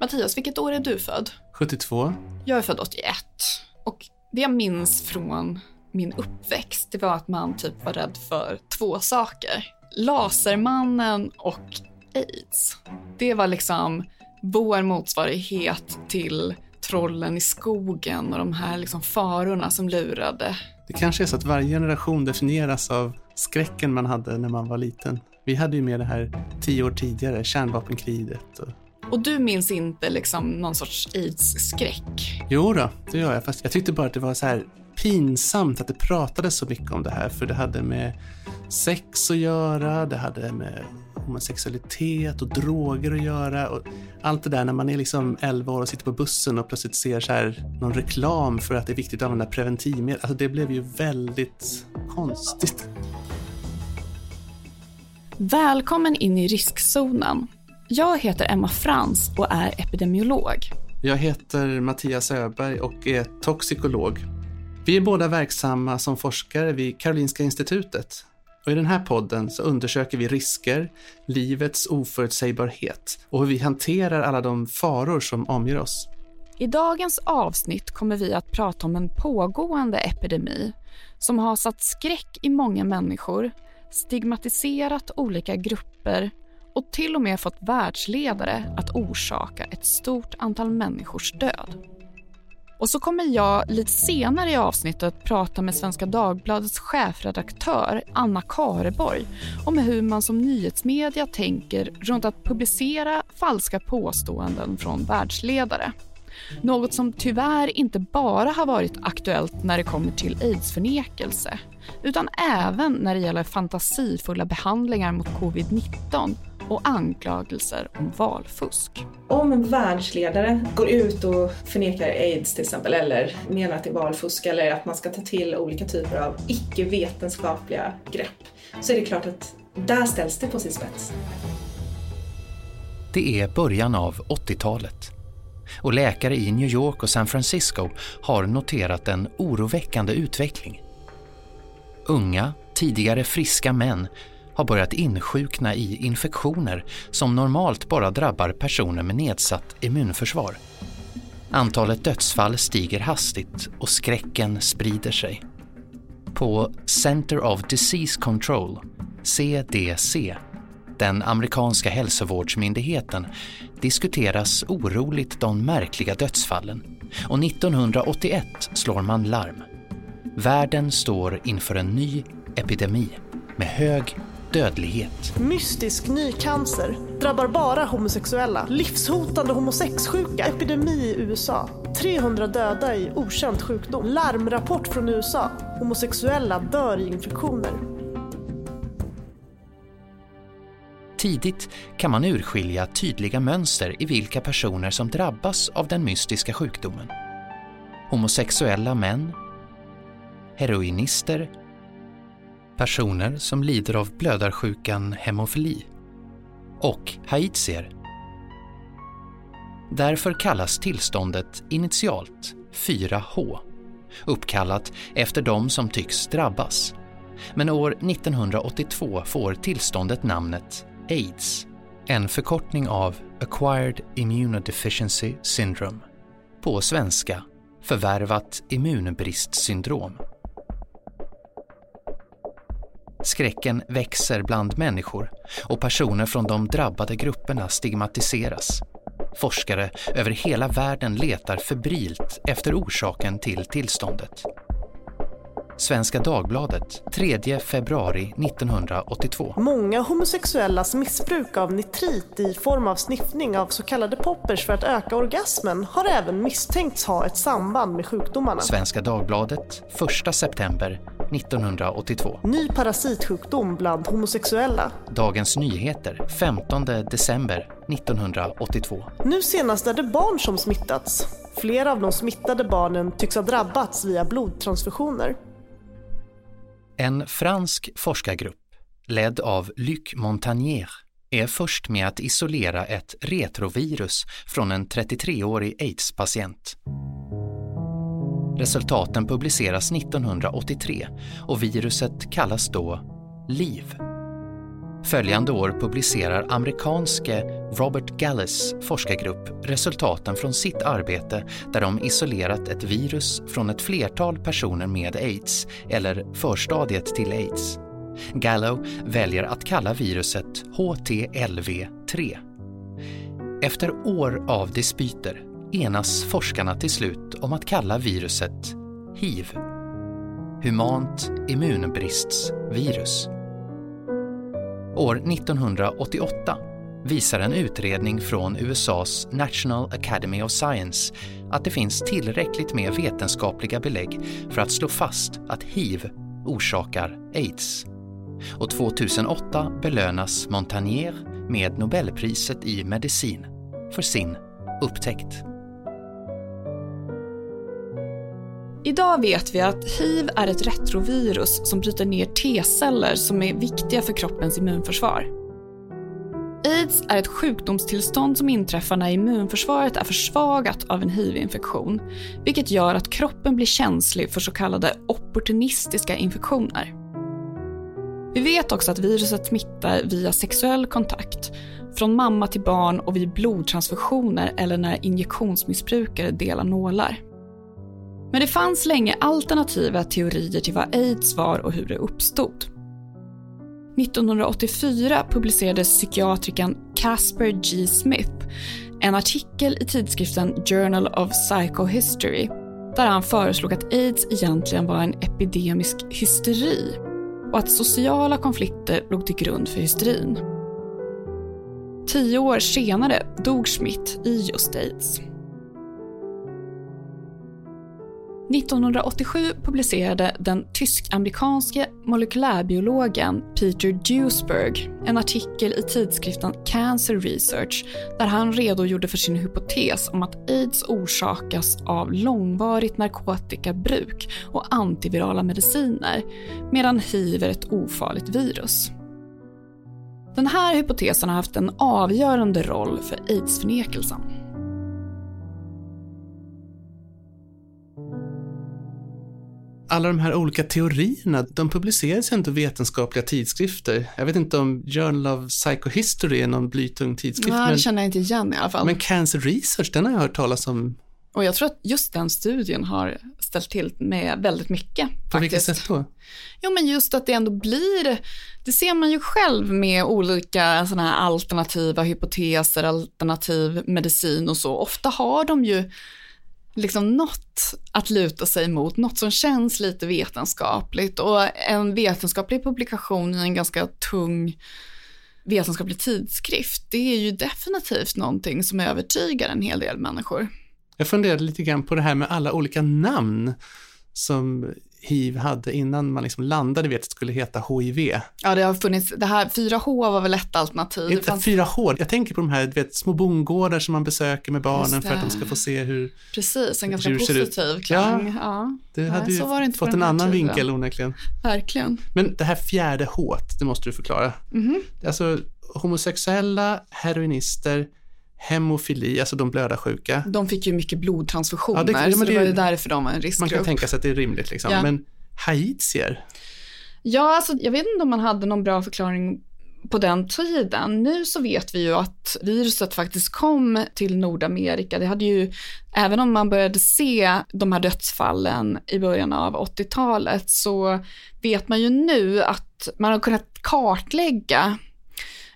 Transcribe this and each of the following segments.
Mattias, vilket år är du född? 72. Jag är född 81. Och det jag minns från min uppväxt, det var att man typ var rädd för två saker. Lasermannen och aids. Det var liksom vår motsvarighet till trollen i skogen och de här liksom farorna som lurade. Det kanske är så att varje generation definieras av skräcken man hade när man var liten. Vi hade ju med det här tio år tidigare, kärnvapenkriget. Och... Och du minns inte liksom någon sorts aids-skräck? Jo då, det gör jag. Fast jag tyckte bara att det var så här pinsamt att det pratades så mycket om det här. För det hade med sex att göra, det hade med homosexualitet och droger att göra. Och allt det där när man är liksom 11 år och sitter på bussen och plötsligt ser så här någon reklam för att det är viktigt att använda preventivmedel. Alltså det blev ju väldigt konstigt. Välkommen in i riskzonen. Jag heter Emma Frans och är epidemiolog. Jag heter Mattias Öberg och är toxikolog. Vi är båda verksamma som forskare vid Karolinska institutet. Och I den här podden så undersöker vi risker, livets oförutsägbarhet och hur vi hanterar alla de faror som omger oss. I dagens avsnitt kommer vi att prata om en pågående epidemi som har satt skräck i många människor, stigmatiserat olika grupper och till och med fått världsledare att orsaka ett stort antal människors död. Och så kommer jag lite senare i avsnittet prata med Svenska Dagbladets chefredaktör Anna Kareborg om hur man som nyhetsmedia tänker runt att publicera falska påståenden från världsledare. Något som tyvärr inte bara har varit aktuellt när det kommer till aidsförnekelse utan även när det gäller fantasifulla behandlingar mot covid-19 och anklagelser om valfusk. Om en världsledare går ut och förnekar aids till exempel eller menar att det är valfusk eller att man ska ta till olika typer av icke-vetenskapliga grepp så är det klart att där ställs det på sin spets. Det är början av 80-talet och läkare i New York och San Francisco har noterat en oroväckande utveckling. Unga, tidigare friska män har börjat insjukna i infektioner som normalt bara drabbar personer med nedsatt immunförsvar. Antalet dödsfall stiger hastigt och skräcken sprider sig. På Center of Disease Control, CDC, den amerikanska hälsovårdsmyndigheten, diskuteras oroligt de märkliga dödsfallen och 1981 slår man larm. Världen står inför en ny epidemi med hög dödlighet. Mystisk ny cancer drabbar bara homosexuella. Livshotande homosexsjuka. Epidemi i USA. 300 döda i okänd sjukdom. Larmrapport från USA. Homosexuella dör i infektioner. Tidigt kan man urskilja tydliga mönster i vilka personer som drabbas av den mystiska sjukdomen. Homosexuella män, heroinister, personer som lider av blödarsjukan hemofili och haitier. Därför kallas tillståndet initialt 4H, uppkallat efter de som tycks drabbas. Men år 1982 får tillståndet namnet AIDS, en förkortning av Acquired Immunodeficiency Syndrome, på svenska förvärvat immunbristsyndrom. Skräcken växer bland människor och personer från de drabbade grupperna stigmatiseras. Forskare över hela världen letar febrilt efter orsaken till tillståndet. Svenska Dagbladet 3 februari 1982. Många homosexuellas missbruk av nitrit i form av sniffning av så kallade poppers för att öka orgasmen har även misstänkts ha ett samband med sjukdomarna. Svenska Dagbladet 1 september 1982. Ny parasitsjukdom bland homosexuella. Dagens Nyheter 15 december 1982. Nu senast är det barn som smittats. Flera av de smittade barnen tycks ha drabbats via blodtransfusioner. En fransk forskargrupp, ledd av Luc Montagnier, är först med att isolera ett retrovirus från en 33-årig aids-patient. Resultaten publiceras 1983 och viruset kallas då LIV. Följande år publicerar amerikanske Robert Gallis forskargrupp resultaten från sitt arbete där de isolerat ett virus från ett flertal personer med aids eller förstadiet till aids. Gallo väljer att kalla viruset HTLV-3. Efter år av dispyter enas forskarna till slut om att kalla viruset hiv. Humant immunbristsvirus. År 1988 visar en utredning från USAs National Academy of Science att det finns tillräckligt med vetenskapliga belägg för att slå fast att hiv orsakar aids. Och 2008 belönas Montagnier med Nobelpriset i medicin för sin upptäckt. Idag vet vi att hiv är ett retrovirus som bryter ner T-celler som är viktiga för kroppens immunförsvar. Aids är ett sjukdomstillstånd som inträffar när immunförsvaret är försvagat av en hiv-infektion, vilket gör att kroppen blir känslig för så kallade opportunistiska infektioner. Vi vet också att viruset smittar via sexuell kontakt, från mamma till barn och vid blodtransfusioner eller när injektionsmissbrukare delar nålar. Men det fanns länge alternativa teorier till vad aids var och hur det uppstod. 1984 publicerade psykiatrikern Casper G. Smith en artikel i tidskriften Journal of Psychohistory där han föreslog att aids egentligen var en epidemisk hysteri och att sociala konflikter låg till grund för hysterin. Tio år senare dog Smith i just aids. 1987 publicerade den tysk-amerikanske molekylärbiologen Peter Duesberg en artikel i tidskriften Cancer Research där han redogjorde för sin hypotes om att aids orsakas av långvarigt narkotikabruk och antivirala mediciner medan hiv är ett ofarligt virus. Den här hypotesen har haft en avgörande roll för aidsförnekelsen. Alla de här olika teorierna, de publiceras inte i vetenskapliga tidskrifter. Jag vet inte om Journal of Psychohistory är någon blytung tidskrift. Men, det känner jag inte igen i alla fall. men Cancer Research, den har jag hört talas om. Och jag tror att just den studien har ställt till med väldigt mycket. På vilket faktiskt. sätt då? Jo, men just att det ändå blir, det ser man ju själv med olika såna här alternativa hypoteser, alternativ medicin och så. Ofta har de ju liksom något att luta sig mot, något som känns lite vetenskapligt och en vetenskaplig publikation i en ganska tung vetenskaplig tidskrift, det är ju definitivt någonting som övertygar en hel del människor. Jag funderade lite grann på det här med alla olika namn som hiv hade innan man liksom landade vid att det skulle heta HIV. Ja, det har funnits, det här 4H var väl ett alternativ. Det Inte fanns- 4H, jag tänker på de här vet, små bondgårdar som man besöker med barnen för att de ska få se hur Precis, en ganska positiv klang. Ja. det Nej, hade ju det fått en annan tiden. vinkel onekligen. verkligen. Men det här fjärde H, det måste du förklara. Mhm. Alltså homosexuella, heroinister, hemofili, alltså de blödarsjuka. De fick ju mycket blodtransfusioner, Ja, det- ja, så det det- var ju därför de var en Man riskgrupp. kan tänka sig att det är rimligt liksom. Ja. Men haitier, Ja, alltså, jag vet inte om man hade någon bra förklaring på den tiden. Nu så vet vi ju att viruset faktiskt kom till Nordamerika. Det hade ju, även om man började se de här dödsfallen i början av 80-talet så vet man ju nu att man har kunnat kartlägga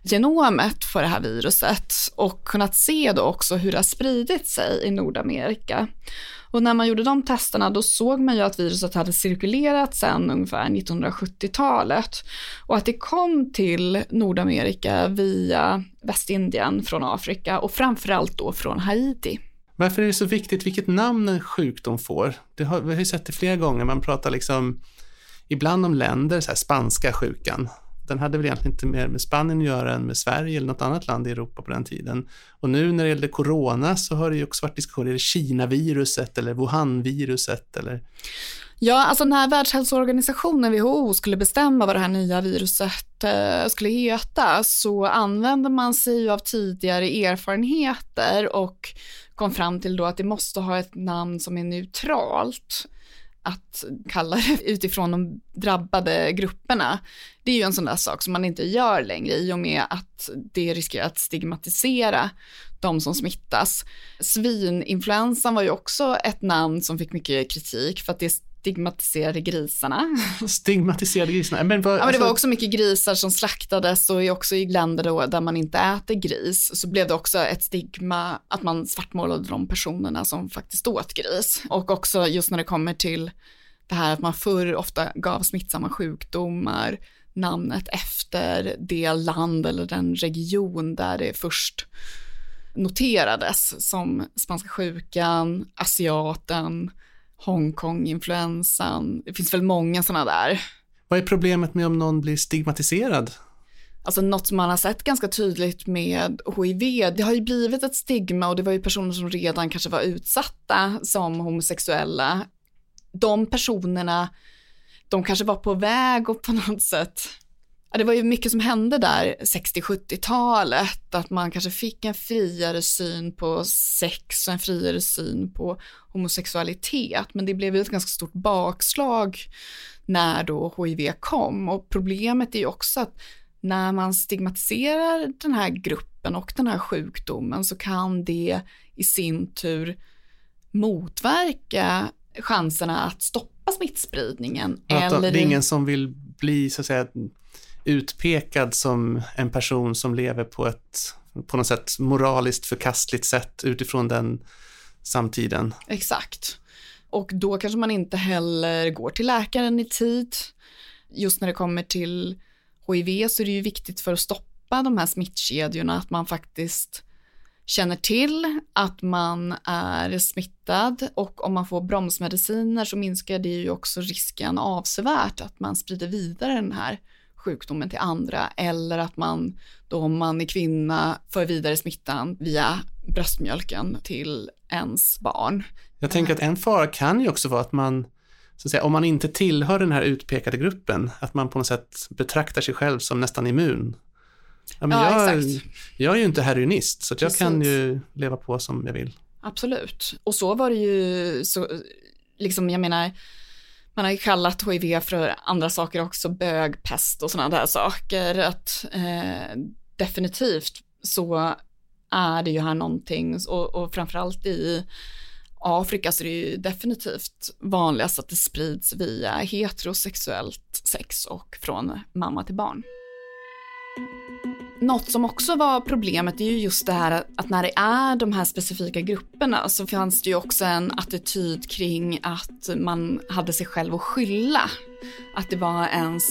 genomet för det här viruset och kunnat se då också hur det har spridit sig i Nordamerika. Och när man gjorde de testerna då såg man ju att viruset hade cirkulerat sedan ungefär 1970-talet och att det kom till Nordamerika via Västindien från Afrika och framförallt då från Haiti. varför är det så viktigt vilket namn en sjukdom får? Det har, vi har ju sett det flera gånger, man pratar liksom ibland om länder, så här spanska sjukan. Den hade väl egentligen inte mer med Spanien att göra än med Sverige eller något annat land i Europa på den tiden. Och nu när det gäller corona så har det ju också varit diskussioner, är det Kina-viruset eller Wuhan-viruset eller? Ja, alltså när Världshälsoorganisationen, WHO, skulle bestämma vad det här nya viruset eh, skulle heta så använde man sig ju av tidigare erfarenheter och kom fram till då att det måste ha ett namn som är neutralt att kalla det utifrån de drabbade grupperna, det är ju en sån där sak som man inte gör längre i och med att det riskerar att stigmatisera de som smittas. Svininfluensan var ju också ett namn som fick mycket kritik för att det stigmatiserade grisarna. Stigmatiserade grisarna? Men, vad, ja, men det var alltså- också mycket grisar som slaktades och också i länder då där man inte äter gris så blev det också ett stigma att man svartmålade de personerna som faktiskt åt gris. Och också just när det kommer till det här att man förr ofta gav smittsamma sjukdomar namnet efter det land eller den region där det först noterades som spanska sjukan, asiaten, Hongkong-influensan. Det finns väl många sådana där. Vad är problemet med om någon blir stigmatiserad? Alltså något som man har sett ganska tydligt med HIV, det har ju blivit ett stigma och det var ju personer som redan kanske var utsatta som homosexuella. De personerna, de kanske var på väg och på något sätt Ja, det var ju mycket som hände där 60-70-talet, att man kanske fick en friare syn på sex och en friare syn på homosexualitet, men det blev ju ett ganska stort bakslag när då HIV kom och problemet är ju också att när man stigmatiserar den här gruppen och den här sjukdomen så kan det i sin tur motverka chanserna att stoppa smittspridningen. Att eller... Det är ingen som vill bli så att säga utpekad som en person som lever på ett på något sätt moraliskt förkastligt sätt utifrån den samtiden. Exakt. Och då kanske man inte heller går till läkaren i tid. Just när det kommer till HIV så är det ju viktigt för att stoppa de här smittkedjorna att man faktiskt känner till att man är smittad och om man får bromsmediciner så minskar det ju också risken avsevärt att man sprider vidare den här sjukdomen till andra eller att man då om man är kvinna för vidare smittan via bröstmjölken till ens barn. Jag tänker att en fara kan ju också vara att man, så att säga, om man inte tillhör den här utpekade gruppen, att man på något sätt betraktar sig själv som nästan immun. Ja, men ja, jag, exakt. jag är ju inte heroinist, så jag Precis. kan ju leva på som jag vill. Absolut. Och så var det ju, så, liksom, jag menar, man har ju kallat hiv för andra saker också, bög, pest och sådana där saker. Att eh, definitivt så är det ju här någonting och, och framförallt i Afrika så är det ju definitivt vanligast att det sprids via heterosexuellt sex och från mamma till barn. Något som också var problemet är ju just det här att när det är de här specifika grupperna så fanns det ju också en attityd kring att man hade sig själv att skylla. Att det var ens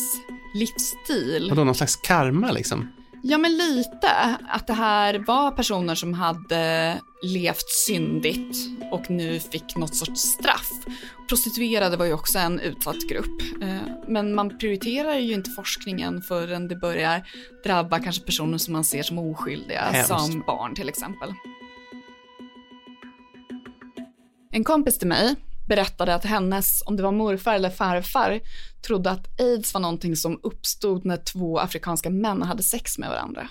livsstil. Vadå, någon slags karma liksom? Ja, men lite. Att det här var personer som hade levt syndigt och nu fick något sorts straff. Prostituerade var ju också en utsatt grupp. Eh, men man prioriterar ju inte forskningen förrän det börjar drabba kanske personer som man ser som oskyldiga, Hemskt. som barn till exempel. En kompis till mig berättade att hennes, om det var morfar eller farfar, trodde att aids var någonting som uppstod när två afrikanska män hade sex med varandra.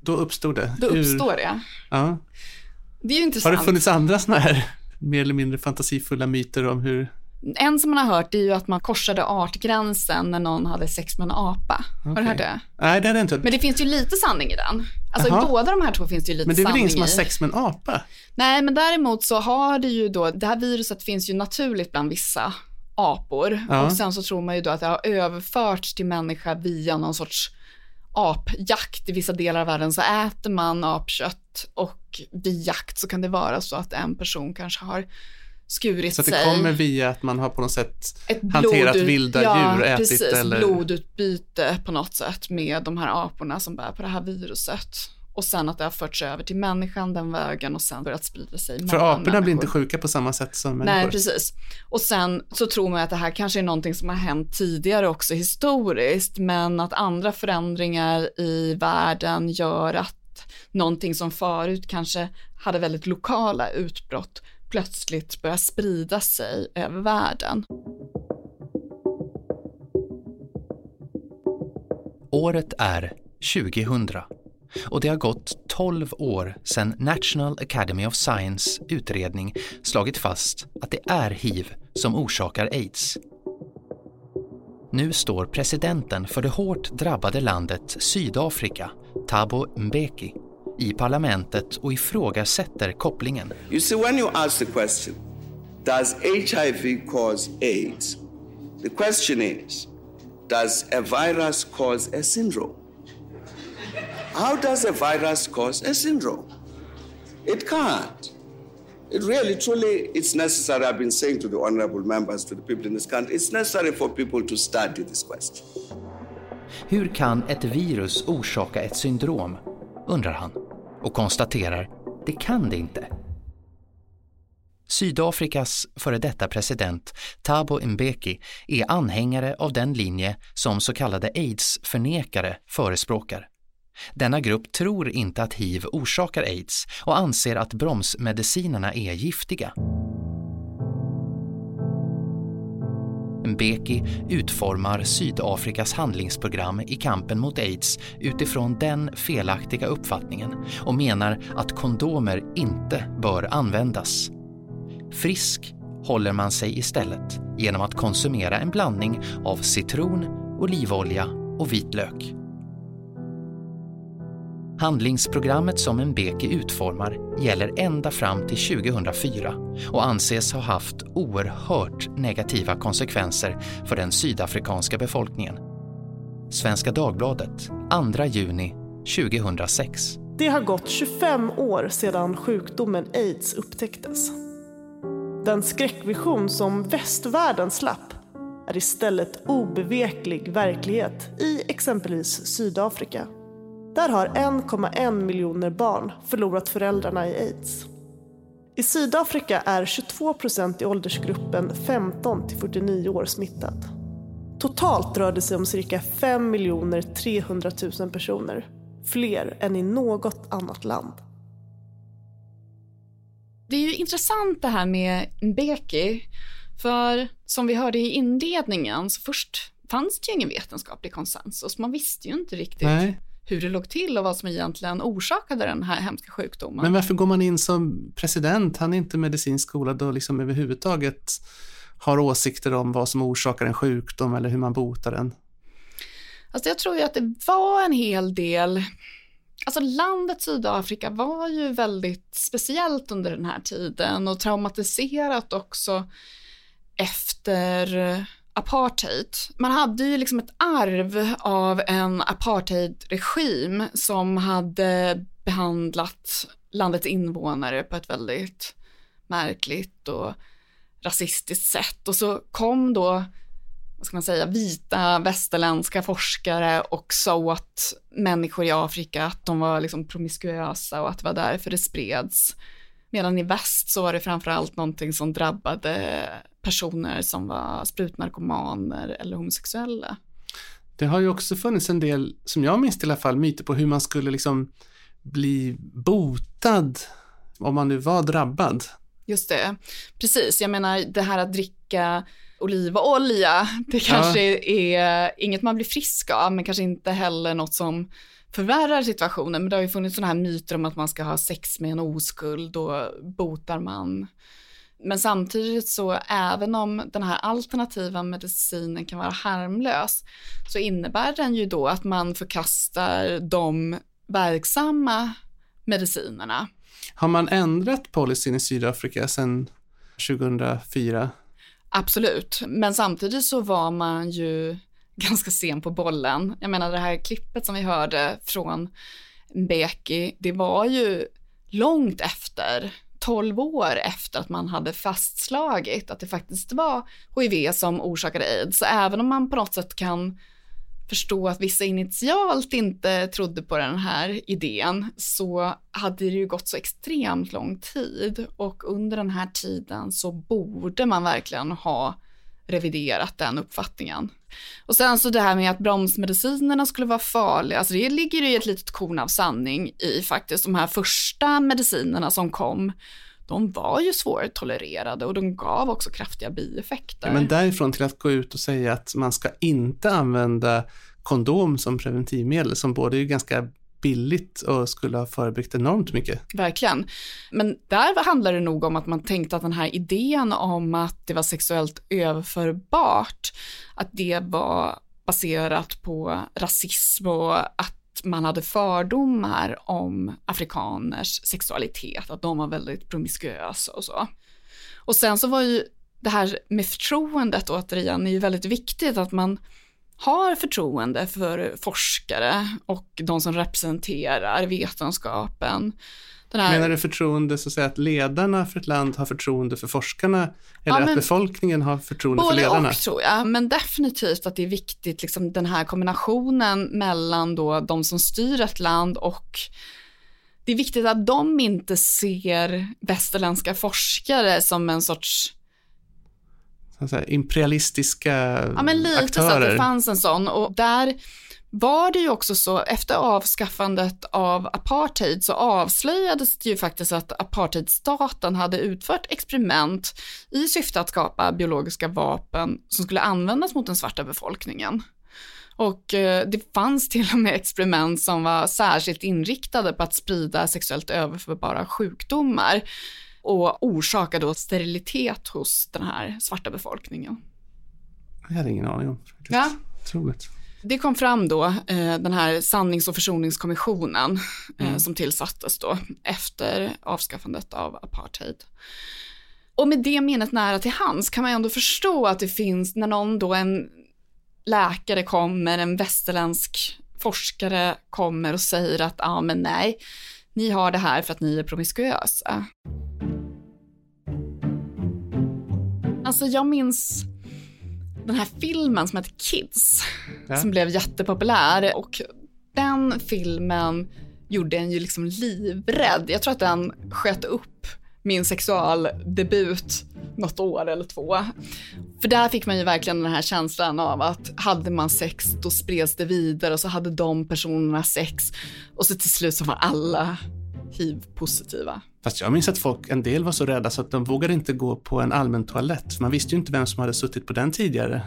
Då uppstod det? Då uppstår det. Ja. Det är ju intressant. Har det funnits andra sådana här mer eller mindre fantasifulla myter om hur en som man har hört är ju att man korsade artgränsen när någon hade sex med en apa. Okay. Har du hört det? Nej, det har jag inte Men det finns ju lite sanning i den. Alltså Aha. i båda de här två finns det ju lite sanning i. Men det är väl ingen som har sex med en apa? Nej, men däremot så har det ju då, det här viruset finns ju naturligt bland vissa apor. Ja. Och sen så tror man ju då att det har överförts till människa via någon sorts apjakt. I vissa delar av världen så äter man apkött och vid jakt så kan det vara så att en person kanske har skurit sig. Så det kommer via att man har på något sätt Ett hanterat blod, vilda ja, djur, ätit precis, eller? blodutbyte på något sätt med de här aporna som bär på det här viruset. Och sen att det har förts över till människan den vägen och sen börjat sprida sig. För aporna människor. blir inte sjuka på samma sätt som människor. Nej, precis. Och sen så tror man att det här kanske är någonting som har hänt tidigare också historiskt, men att andra förändringar i världen gör att någonting som förut kanske hade väldigt lokala utbrott plötsligt börjar sprida sig över världen. Året är 2000 och det har gått 12 år sedan National Academy of Science utredning slagit fast att det är hiv som orsakar aids. Nu står presidenten för det hårt drabbade landet Sydafrika, Thabo Mbeki, i parlamentet och ifrågasätter kopplingen. You see, when you ask the question, does HIV cause AIDS? The question is, does a virus cause a syndrome? How does a virus cause a syndrome? It can't. It really, truly, it's necessary. I've been saying to the honorable members, to the people in this country, it's necessary for people to study this question. Hur kan ett virus orsaka ett syndrom? undrar han och konstaterar, det kan det inte. Sydafrikas före detta president Thabo Mbeki är anhängare av den linje som så kallade aids-förnekare förespråkar. Denna grupp tror inte att hiv orsakar aids och anser att bromsmedicinerna är giftiga. Mbeki utformar Sydafrikas handlingsprogram i kampen mot aids utifrån den felaktiga uppfattningen och menar att kondomer inte bör användas. Frisk håller man sig istället genom att konsumera en blandning av citron, olivolja och vitlök. Handlingsprogrammet som Mbeki utformar gäller ända fram till 2004 och anses ha haft oerhört negativa konsekvenser för den sydafrikanska befolkningen. Svenska Dagbladet, 2 juni 2006. Det har gått 25 år sedan sjukdomen aids upptäcktes. Den skräckvision som västvärlden slapp är istället obeveklig verklighet i exempelvis Sydafrika. Där har 1,1 miljoner barn förlorat föräldrarna i aids. I Sydafrika är 22 procent i åldersgruppen 15 till 49 år smittad. Totalt rör det sig om cirka 5 300 000 personer. Fler än i något annat land. Det är ju intressant det här med Mbeki. För som vi hörde i inledningen så först fanns det ju ingen vetenskaplig konsensus. Man visste ju inte riktigt Nej hur det låg till och vad som egentligen orsakade den här hemska sjukdomen. Men varför går man in som president? Han är inte medicinskt skolad och liksom överhuvudtaget har åsikter om vad som orsakar en sjukdom eller hur man botar den. Alltså jag tror ju att det var en hel del Alltså landet Sydafrika var ju väldigt speciellt under den här tiden och traumatiserat också efter apartheid. Man hade ju liksom ett arv av en apartheidregim som hade behandlat landets invånare på ett väldigt märkligt och rasistiskt sätt. Och så kom då, vad ska man säga, vita västerländska forskare och sa åt människor i Afrika att de var liksom promiskuösa och att det var därför det spreds. Medan i väst så var det framförallt någonting som drabbade personer som var sprutnarkomaner eller homosexuella. Det har ju också funnits en del, som jag minns i alla fall, myter på hur man skulle liksom bli botad om man nu var drabbad. Just det, precis. Jag menar det här att dricka olivolja, det kanske ja. är inget man blir frisk av, men kanske inte heller något som förvärrar situationen. Men det har ju funnits sådana här myter om att man ska ha sex med en oskuld, då botar man men samtidigt så även om den här alternativa medicinen kan vara harmlös så innebär den ju då att man förkastar de verksamma medicinerna. Har man ändrat policyn i Sydafrika sedan 2004? Absolut, men samtidigt så var man ju ganska sen på bollen. Jag menar det här klippet som vi hörde från Mbeki, det var ju långt efter 12 år efter att man hade fastslagit att det faktiskt var hiv som orsakade aids. Så även om man på något sätt kan förstå att vissa initialt inte trodde på den här idén så hade det ju gått så extremt lång tid och under den här tiden så borde man verkligen ha reviderat den uppfattningen. Och sen så det här med att bromsmedicinerna skulle vara farliga, alltså det ligger i ett litet korn av sanning i faktiskt de här första medicinerna som kom. De var ju svårtolererade och de gav också kraftiga bieffekter. Ja, men därifrån till att gå ut och säga att man ska inte använda kondom som preventivmedel som både är ganska billigt och skulle ha förebyggt enormt mycket. Verkligen. Men där handlar det nog om att man tänkte att den här idén om att det var sexuellt överförbart, att det var baserat på rasism och att man hade fördomar om afrikaners sexualitet, att de var väldigt promiskuösa och så. Och sen så var ju det här med förtroendet återigen är ju väldigt viktigt att man har förtroende för forskare och de som representerar vetenskapen. Här... Menar du förtroende, så att säga att ledarna för ett land har förtroende för forskarna eller ja, att befolkningen har förtroende för ledarna? Både och tror jag, men definitivt att det är viktigt, liksom den här kombinationen mellan då de som styr ett land och det är viktigt att de inte ser västerländska forskare som en sorts så imperialistiska Ja, men lite aktörer. så att det fanns en sån och där var det ju också så, efter avskaffandet av apartheid så avslöjades det ju faktiskt att apartheidstaten hade utfört experiment i syfte att skapa biologiska vapen som skulle användas mot den svarta befolkningen. Och eh, det fanns till och med experiment som var särskilt inriktade på att sprida sexuellt överförbara sjukdomar och orsaka då sterilitet hos den här svarta befolkningen. Jag hade ingen aning om. Ja. Otroligt. Det kom fram då, eh, den här sannings och försoningskommissionen eh, mm. som tillsattes då efter avskaffandet av apartheid. Och med det minnet nära till hands kan man ändå förstå att det finns, när någon då, en läkare kommer, en västerländsk forskare kommer och säger att, ja ah, men nej, ni har det här för att ni är promiskuösa. Alltså jag minns den här filmen som heter Kids, ja. som blev jättepopulär och den filmen gjorde en ju liksom livrädd. Jag tror att den sköt upp min sexualdebut något år eller två. För där fick man ju verkligen den här känslan av att hade man sex då spreds det vidare och så hade de personerna sex och så till slut så var alla hiv-positiva. Fast jag minns att folk, en del var så rädda så att de vågade inte gå på en allmän toalett. Man visste ju inte vem som hade suttit på den tidigare.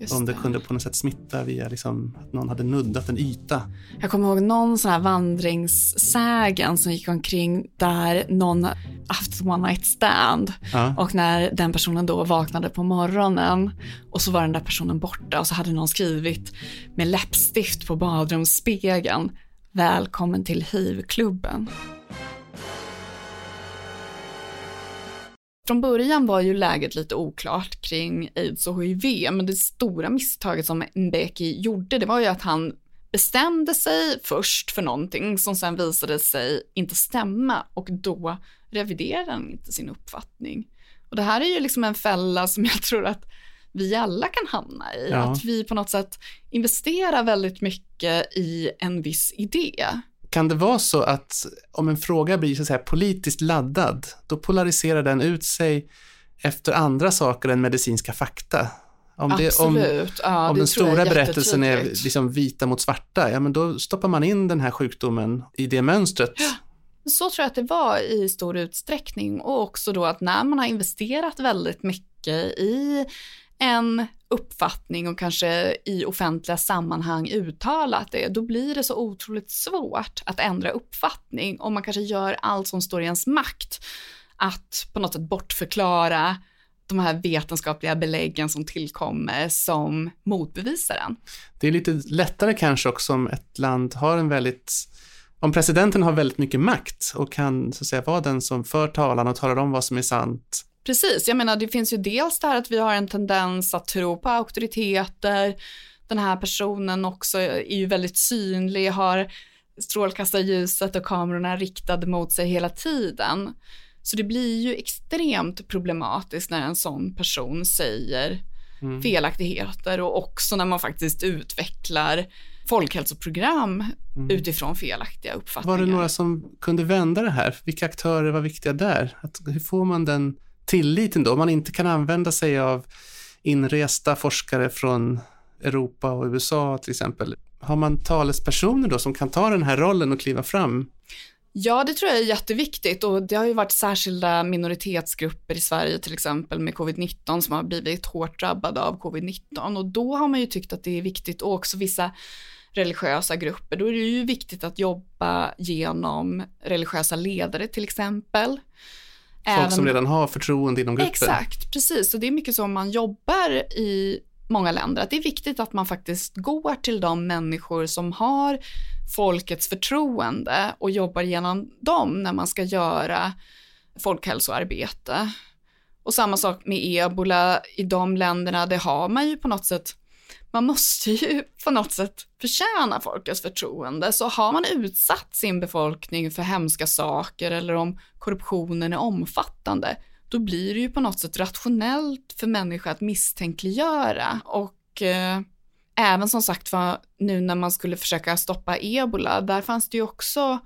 Just om det, det, kunde på något sätt smitta via liksom, att någon hade nuddat en yta. Jag kommer ihåg någon sån här vandringssägen som gick omkring där någon haft one night stand ja. och när den personen då vaknade på morgonen och så var den där personen borta och så hade någon skrivit med läppstift på badrumsspegeln Välkommen till hiv-klubben. Från början var ju läget lite oklart kring aids och hiv, men det stora misstaget som Mbeki gjorde, det var ju att han bestämde sig först för någonting som sen visade sig inte stämma och då reviderade han inte sin uppfattning. Och det här är ju liksom en fälla som jag tror att vi alla kan hamna i. Ja. Att vi på något sätt investerar väldigt mycket i en viss idé. Kan det vara så att om en fråga blir så att säga, politiskt laddad, då polariserar den ut sig efter andra saker än medicinska fakta? Om, det, om, ja, om den stora berättelsen är liksom vita mot svarta, ja men då stoppar man in den här sjukdomen i det mönstret. Ja. Så tror jag att det var i stor utsträckning och också då att när man har investerat väldigt mycket i en uppfattning och kanske i offentliga sammanhang uttalat det, då blir det så otroligt svårt att ändra uppfattning om man kanske gör allt som står i ens makt att på något sätt bortförklara de här vetenskapliga beläggen som tillkommer som motbevisar den. Det är lite lättare kanske också om ett land har en väldigt om presidenten har väldigt mycket makt och kan så att säga vara den som för talan och talar om vad som är sant Precis, jag menar det finns ju dels det här att vi har en tendens att tro på auktoriteter, den här personen också är ju väldigt synlig, har strålkastarljuset och kamerorna riktade mot sig hela tiden. Så det blir ju extremt problematiskt när en sån person säger mm. felaktigheter och också när man faktiskt utvecklar folkhälsoprogram mm. utifrån felaktiga uppfattningar. Var det några som kunde vända det här? Vilka aktörer var viktiga där? Att, hur får man den tilliten då, om man inte kan använda sig av inresta forskare från Europa och USA till exempel. Har man talespersoner då som kan ta den här rollen och kliva fram? Ja, det tror jag är jätteviktigt och det har ju varit särskilda minoritetsgrupper i Sverige till exempel med covid-19 som har blivit hårt drabbade av covid-19 och då har man ju tyckt att det är viktigt och också vissa religiösa grupper, då är det ju viktigt att jobba genom religiösa ledare till exempel. Folk Även- som redan har förtroende inom gruppen. Exakt, precis. Och det är mycket så man jobbar i många länder, att det är viktigt att man faktiskt går till de människor som har folkets förtroende och jobbar genom dem när man ska göra folkhälsoarbete. Och samma sak med ebola i de länderna, det har man ju på något sätt, man måste ju på något sätt förtjäna folkets förtroende. Så har man utsatt sin befolkning för hemska saker eller om korruptionen är omfattande, då blir det ju på något sätt rationellt för människor att misstänkliggöra. Och eh, även som sagt var, nu när man skulle försöka stoppa ebola, där fanns det ju också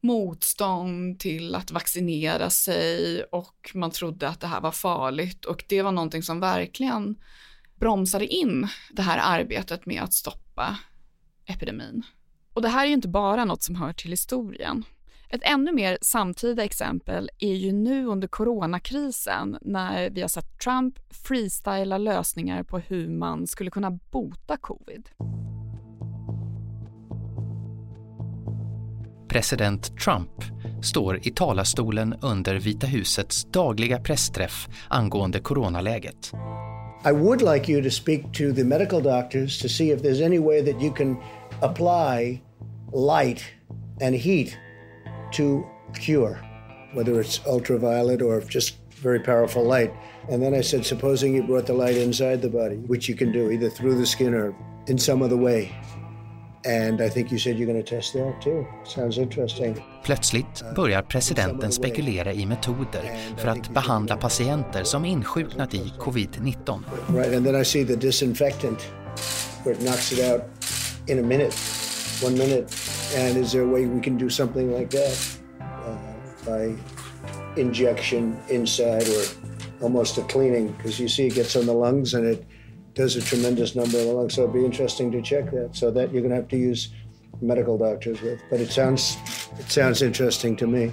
motstånd till att vaccinera sig och man trodde att det här var farligt och det var någonting som verkligen bromsade in det här arbetet med att stoppa epidemin. Och det här är ju inte bara något som hör till historien. Ett ännu mer samtida exempel är ju nu under coronakrisen när vi har sett Trump freestyla lösningar på hur man skulle kunna bota covid. President Trump står i talarstolen under Vita husets dagliga pressträff angående coronaläget. I would like you to speak to the medical doctors to see if there's any way that you can apply light and heat to cure, whether it's ultraviolet or just very powerful light. And then I said, supposing you brought the light inside the body, which you can do either through the skin or in some other way. And I think you said you're going to test that too. Sounds interesting. Plötsligt börjar presidenten spekulera i metoder för att behandla patienter som insjuknat i covid-19. Right, and then I see the disinfectant where it knocks it out in a minute, one minute. And is there a way we can do something like that uh, by injection inside or almost a cleaning? Because you see, it gets on the lungs and it does a tremendous number of the lungs. So it'd be interesting to check that. So that you're going to have to use medical doctors with. But it sounds it sounds interesting to me.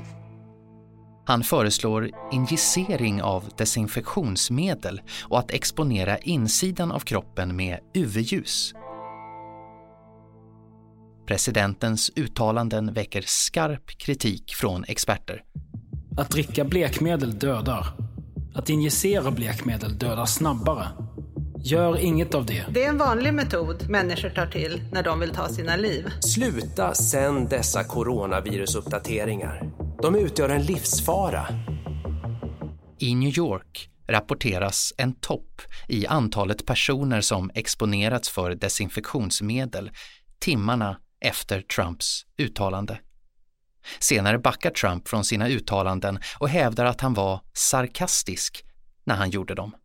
Han föreslår injicering av desinfektionsmedel och att exponera insidan av kroppen med UV-ljus. Presidentens uttalanden väcker skarp kritik från experter. Att dricka blekmedel dödar. Att injicera blekmedel dödar snabbare. Gör inget av det. Det är en vanlig metod människor tar till när de vill ta sina liv. Sluta sen dessa coronavirusuppdateringar. De utgör en livsfara. I New York rapporteras en topp i antalet personer som exponerats för desinfektionsmedel timmarna efter Trumps uttalande. Senare backar Trump från sina uttalanden och hävdar att han var sarkastisk när han gjorde dem.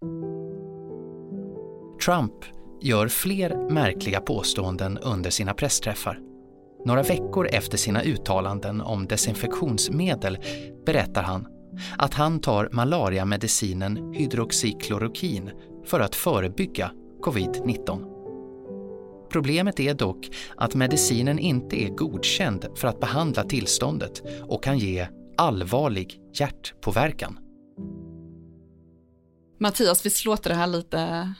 Trump gör fler märkliga påståenden under sina pressträffar. Några veckor efter sina uttalanden om desinfektionsmedel berättar han att han tar malariamedicinen hydroxyklorokin för att förebygga covid-19. Problemet är dock att medicinen inte är godkänd för att behandla tillståndet och kan ge allvarlig hjärtpåverkan. Mattias, visst låter det här lite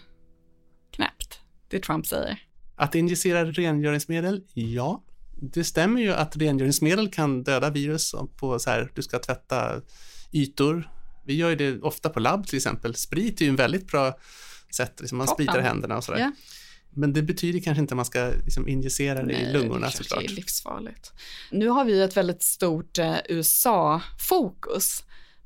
knäppt, det Trump säger? Att injicera rengöringsmedel, ja. Det stämmer ju att rengöringsmedel kan döda virus på så här, du ska tvätta ytor. Vi gör ju det ofta på labb till exempel. Sprit är ju en väldigt bra sätt, liksom man Toppen. spritar händerna och sådär. Ja. Men det betyder kanske inte att man ska liksom injicera det i lungorna det såklart. är livsfarligt. Nu har vi ett väldigt stort eh, USA-fokus.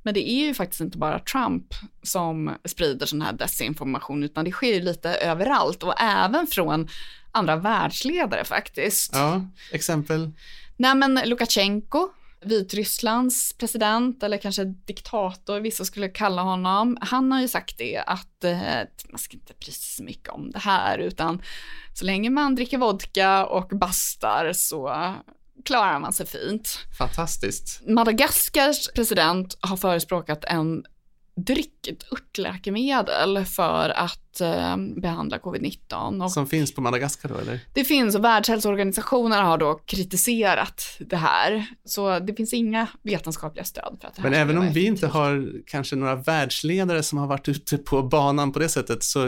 Men det är ju faktiskt inte bara Trump som sprider sån här desinformation, utan det sker ju lite överallt och även från andra världsledare faktiskt. Ja, exempel. Nej men Lukasjenko, Vitrysslands president eller kanske diktator, vissa skulle kalla honom. Han har ju sagt det att eh, man ska inte bry sig så mycket om det här utan så länge man dricker vodka och bastar så klarar man sig fint. Fantastiskt. Madagaskars president har förespråkat en dryck, örtläkemedel för att eh, behandla covid-19. Och Som finns på Madagaskar då eller? det finns och Världshälsoorganisationen har då kritiserat det här. Så det finns inga vetenskapliga stöd för att det här Men även om vi inte har kanske några världsledare som har varit ute på banan på det sättet så,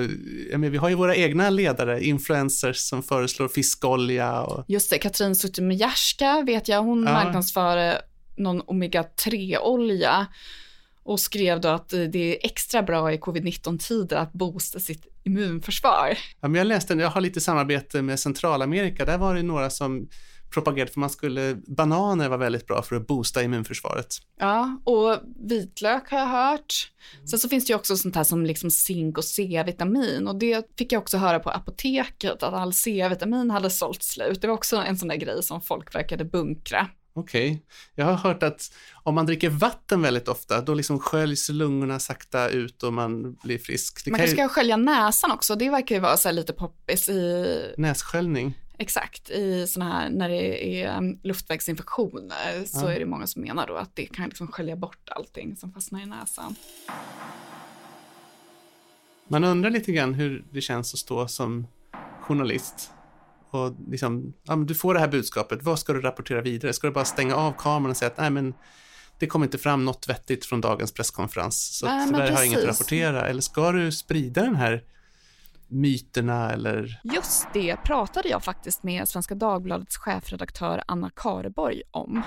jag menar, vi har ju våra egna ledare, influencers som föreslår fiskolja och Just det, Katrin Zytomierska vet jag, hon Ja. marknadsför någon omega-3-olja och skrev då att det är extra bra i covid-19-tider att boosta sitt immunförsvar. Ja, men jag läste, jag har lite samarbete med Centralamerika, där var det några som propagerade för man skulle, bananer var väldigt bra för att boosta immunförsvaret. Ja, och vitlök har jag hört. Sen så finns det ju också sånt här som liksom zink och C-vitamin och det fick jag också höra på apoteket att all C-vitamin hade sålt slut. Det var också en sån där grej som folk verkade bunkra. Okej, jag har hört att om man dricker vatten väldigt ofta, då liksom sköljs lungorna sakta ut och man blir frisk. Det Man kan kanske ju, ska skölja näsan också, det verkar ju vara så lite poppis i nässköljning. Exakt, i såna här, när det är um, luftvägsinfektioner så Ja. är det många som menar då att det kan liksom skölja bort allting som fastnar i näsan. Man undrar lite grann hur det känns att stå som journalist och liksom, ja, du får det här budskapet, vad ska du rapportera vidare? Ska du bara stänga av kameran och säga att nej men det kom inte fram något vettigt från dagens presskonferens, så Nej, att men tyvärr har jag inget att precis. rapportera. Eller ska du sprida den här myterna eller Just det pratade jag faktiskt med Svenska Dagbladets chefredaktör Anna Kareborg om.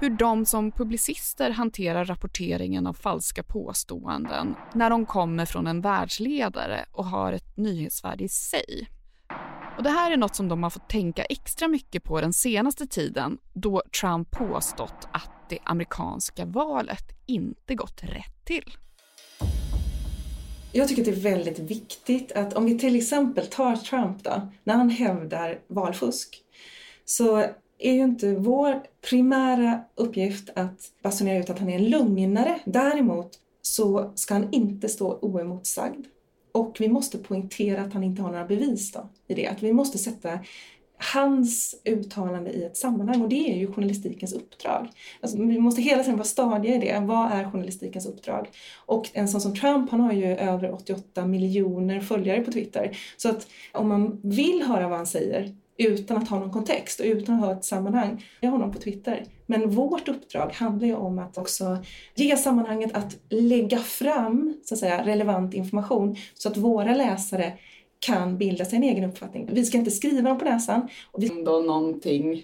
Hur de som publicister hanterar rapporteringen av falska påståenden när de kommer från en världsledare och har ett nyhetsvärde i sig. Och Det här är något som de har fått tänka extra mycket på den senaste tiden då Trump påstått att det amerikanska valet inte gått rätt till. Jag tycker att det är väldigt viktigt att om vi till exempel tar Trump då, när han hävdar valfusk, så är ju inte vår primära uppgift att basunera ut att han är en lugnare. Däremot så ska han inte stå oemotsagd. Och vi måste poängtera att han inte har några bevis då i det. Att vi måste sätta hans uttalande i ett sammanhang och det är ju journalistikens uppdrag. Alltså, vi måste hela tiden vara stadiga i det. Vad är journalistikens uppdrag? Och en sån som Trump, han har ju över 88 miljoner följare på Twitter. Så att om man vill höra vad han säger utan att ha någon kontext och utan att ha ett sammanhang, jag har honom på Twitter. Men vårt uppdrag handlar ju om att också ge sammanhanget att lägga fram så att säga, relevant information så att våra läsare kan bilda sig en egen uppfattning. Vi ska inte skriva dem på näsan. Och vi... Då någonting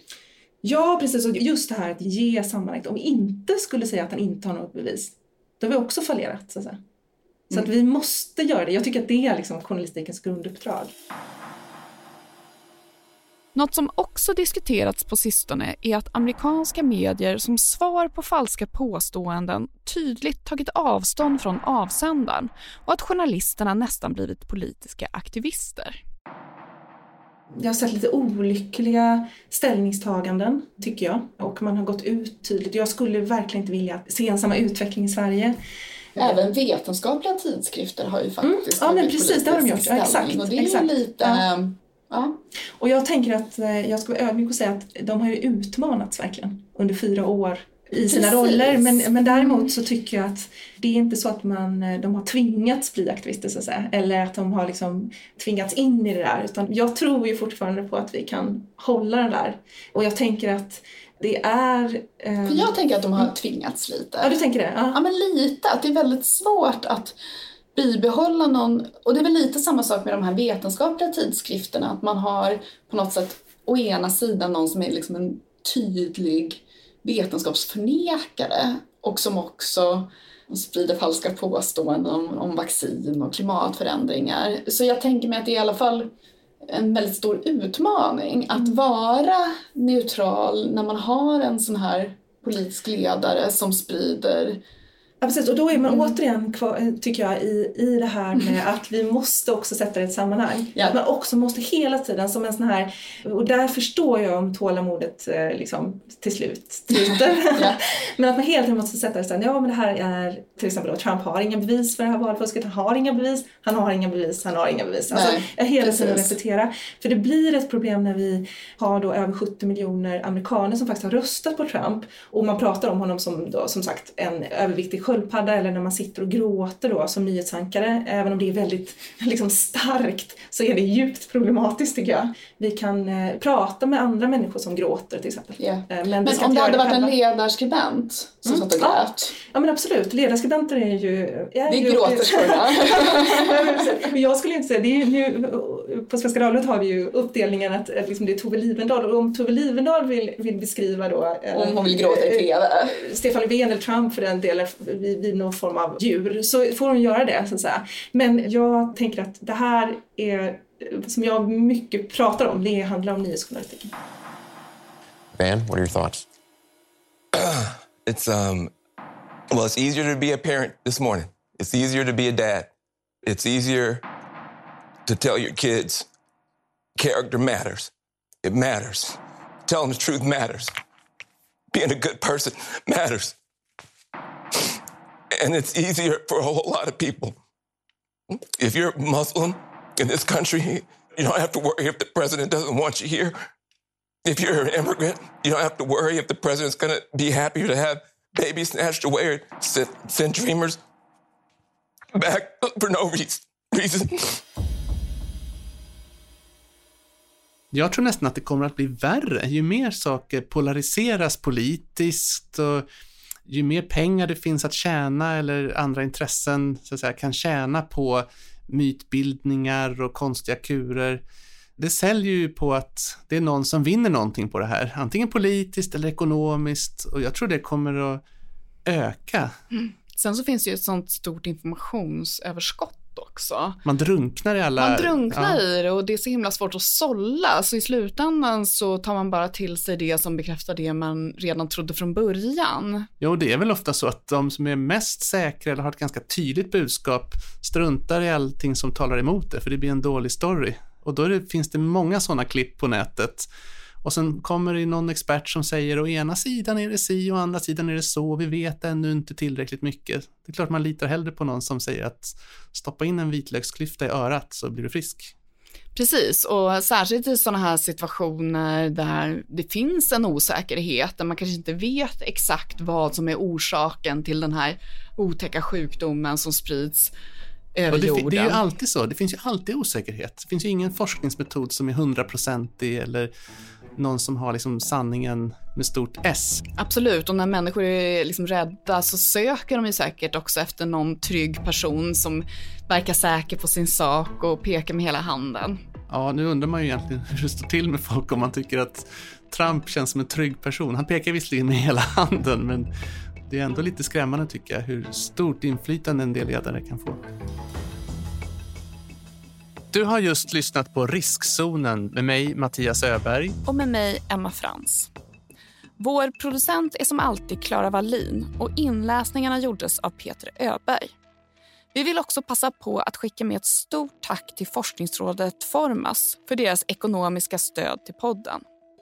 Ja, precis. Och just det här att ge sammanhanget. Om vi inte skulle säga att han inte har något bevis, då har vi också fallerat. Så att, säga. Så att vi måste göra det. Jag tycker att det är liksom journalistikens grunduppdrag. Något som också diskuterats på sistone är att amerikanska medier som svar på falska påståenden tydligt tagit avstånd från avsändaren och att journalisterna nästan blivit politiska aktivister. Jag har sett lite olyckliga ställningstaganden, tycker jag. Och man har gått ut tydligt. Jag skulle verkligen inte vilja se en samma utveckling i Sverige. Även vetenskapliga tidskrifter har ju faktiskt Ja, men precis, det har de gjort. Ja, exakt. Och det är exakt. lite... Ja. Ja. Och jag tänker att eh, jag ska vara ödmjuk och säga att de har ju utmanats verkligen under fyra år i sina Precis. roller. Men, men däremot så tycker jag att det är inte så att man, eh, de har tvingats bli aktivister så att säga. Eller att de har liksom tvingats in i det där. Utan jag tror ju fortfarande på att vi kan hålla det där. Och jag tänker att det är... eh, För jag tänker att de har tvingats lite. Ja, du tänker det? Ja. Ja, men lite. Att det är väldigt svårt att bibehålla någon... Och det är väl lite samma sak med de här vetenskapliga tidskrifterna. Att man har på något sätt å ena sidan någon som är liksom en tydlig vetenskapsförnekare och som också sprider falska påståenden om, om vaccin och klimatförändringar. Så jag tänker mig att det är i alla fall en väldigt stor utmaning att vara neutral när man har en sån här politisk ledare som sprider Ja, precis. Och då är man återigen kvar, tycker jag, i, i det här med att vi måste också sätta det i ett sammanhang. Ja. Att man också måste hela tiden som en sån här, och där förstår jag om tålamodet eh, liksom till slut tryter. Ja. men att man hela tiden måste sätta det här, ja men det här är till exempel då Trump har inga bevis för det här valfusket, han har inga bevis, han har inga bevis, han har inga bevis. Alltså, Nej, jag hela tiden repetera. För det blir ett problem när vi har då över 70 miljoner amerikaner som faktiskt har röstat på Trump och man pratar om honom som då, som sagt en överviktig sköldpadda eller när man sitter och gråter då som nyhetsankare, även om det är väldigt liksom, starkt, så är det djupt problematiskt tycker jag. Vi kan eh, prata med andra människor som gråter till exempel. Yeah. Eh, men, men om det hade varit en ledarskribent som mm. satt och grät? Ja. ja men absolut, ledarskribenter är ju... Är det är gråterskorna. jag skulle inte säga, det är ju, på Svenska Dagbladet har vi ju uppdelningen att, att liksom det är Tove Livendal och om Tove Livendal vill, vill beskriva då... Om hon vill gråta i TV. Stefan Löfven eller Trump för den delen vid, vid någon form av djur så får hon göra det så att säga. Men jag tänker att det här är, som jag mycket pratar om, det handlar om nyhetsjournalistiken. Van, what are your thoughts? it's um, well, it's easier to be a parent this morning. It's easier to be a dad. It's easier to tell your kids character matters. It matters. Telling the truth matters. Being a good person matters. And it's easier for a whole lot of people. If you're Muslim in this country, you don't have to worry if the president doesn't want you here. If you're an immigrant, you don't have to worry if the president's going to be happier to have babies snatched away or send, send dreamers back for no reason. Jag tror nästan att det kommer att bli värre ju mer saker polariseras politiskt och ju mer pengar det finns att tjäna eller andra intressen så att säga, kan tjäna på mytbildningar och konstiga kurer. Det säljer ju på att det är någon som vinner någonting på det här, antingen politiskt eller ekonomiskt och jag tror det kommer att öka. Mm. Sen så finns det ju ett sånt stort informationsöverskott också. Man drunknar i alla... Man drunknar ja. i det och det är så himla svårt att sålla. Så i slutändan så tar man bara till sig det som bekräftar det man redan trodde från början. Jo, det är väl ofta så att de som är mest säkra eller har ett ganska tydligt budskap struntar i allting som talar emot det, för det blir en dålig story. Och då det, finns det många sådana klipp på nätet och sen kommer det någon expert som säger å ena sidan är det si och å andra sidan är det så. Vi vet ännu inte tillräckligt mycket. Det är klart man litar hellre på någon som säger att stoppa in en vitlöksklyfta i örat så blir du frisk. Precis, och särskilt i sådana här situationer där det finns en osäkerhet, där man kanske inte vet exakt vad som är orsaken till den här otäcka sjukdomen som sprids över det, jorden. Det är ju alltid så, det finns ju alltid osäkerhet. Det finns ju ingen forskningsmetod som är hundraprocentig eller någon som har liksom sanningen med stort S. Absolut, och när människor är liksom rädda så söker de ju säkert också efter någon trygg person som verkar säker på sin sak och pekar med hela handen. Ja, nu undrar man ju egentligen hur det står till med folk om man tycker att Trump känns som en trygg person. Han pekar visserligen med hela handen, men det är ändå lite skrämmande tycker jag hur stort inflytande en del ledare kan få. Du har just lyssnat på Riskzonen med mig, Mattias Öberg. Och med mig, Emma Frans. Vår producent är som alltid Klara Wallin och inläsningarna gjordes av Peter Öberg. Vi vill också passa på att skicka med ett stort tack till forskningsrådet Formas för deras ekonomiska stöd till podden.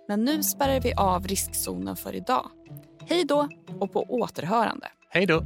Men nu spärrar vi av riskzonen för idag. Hej då och på återhörande. Hej då.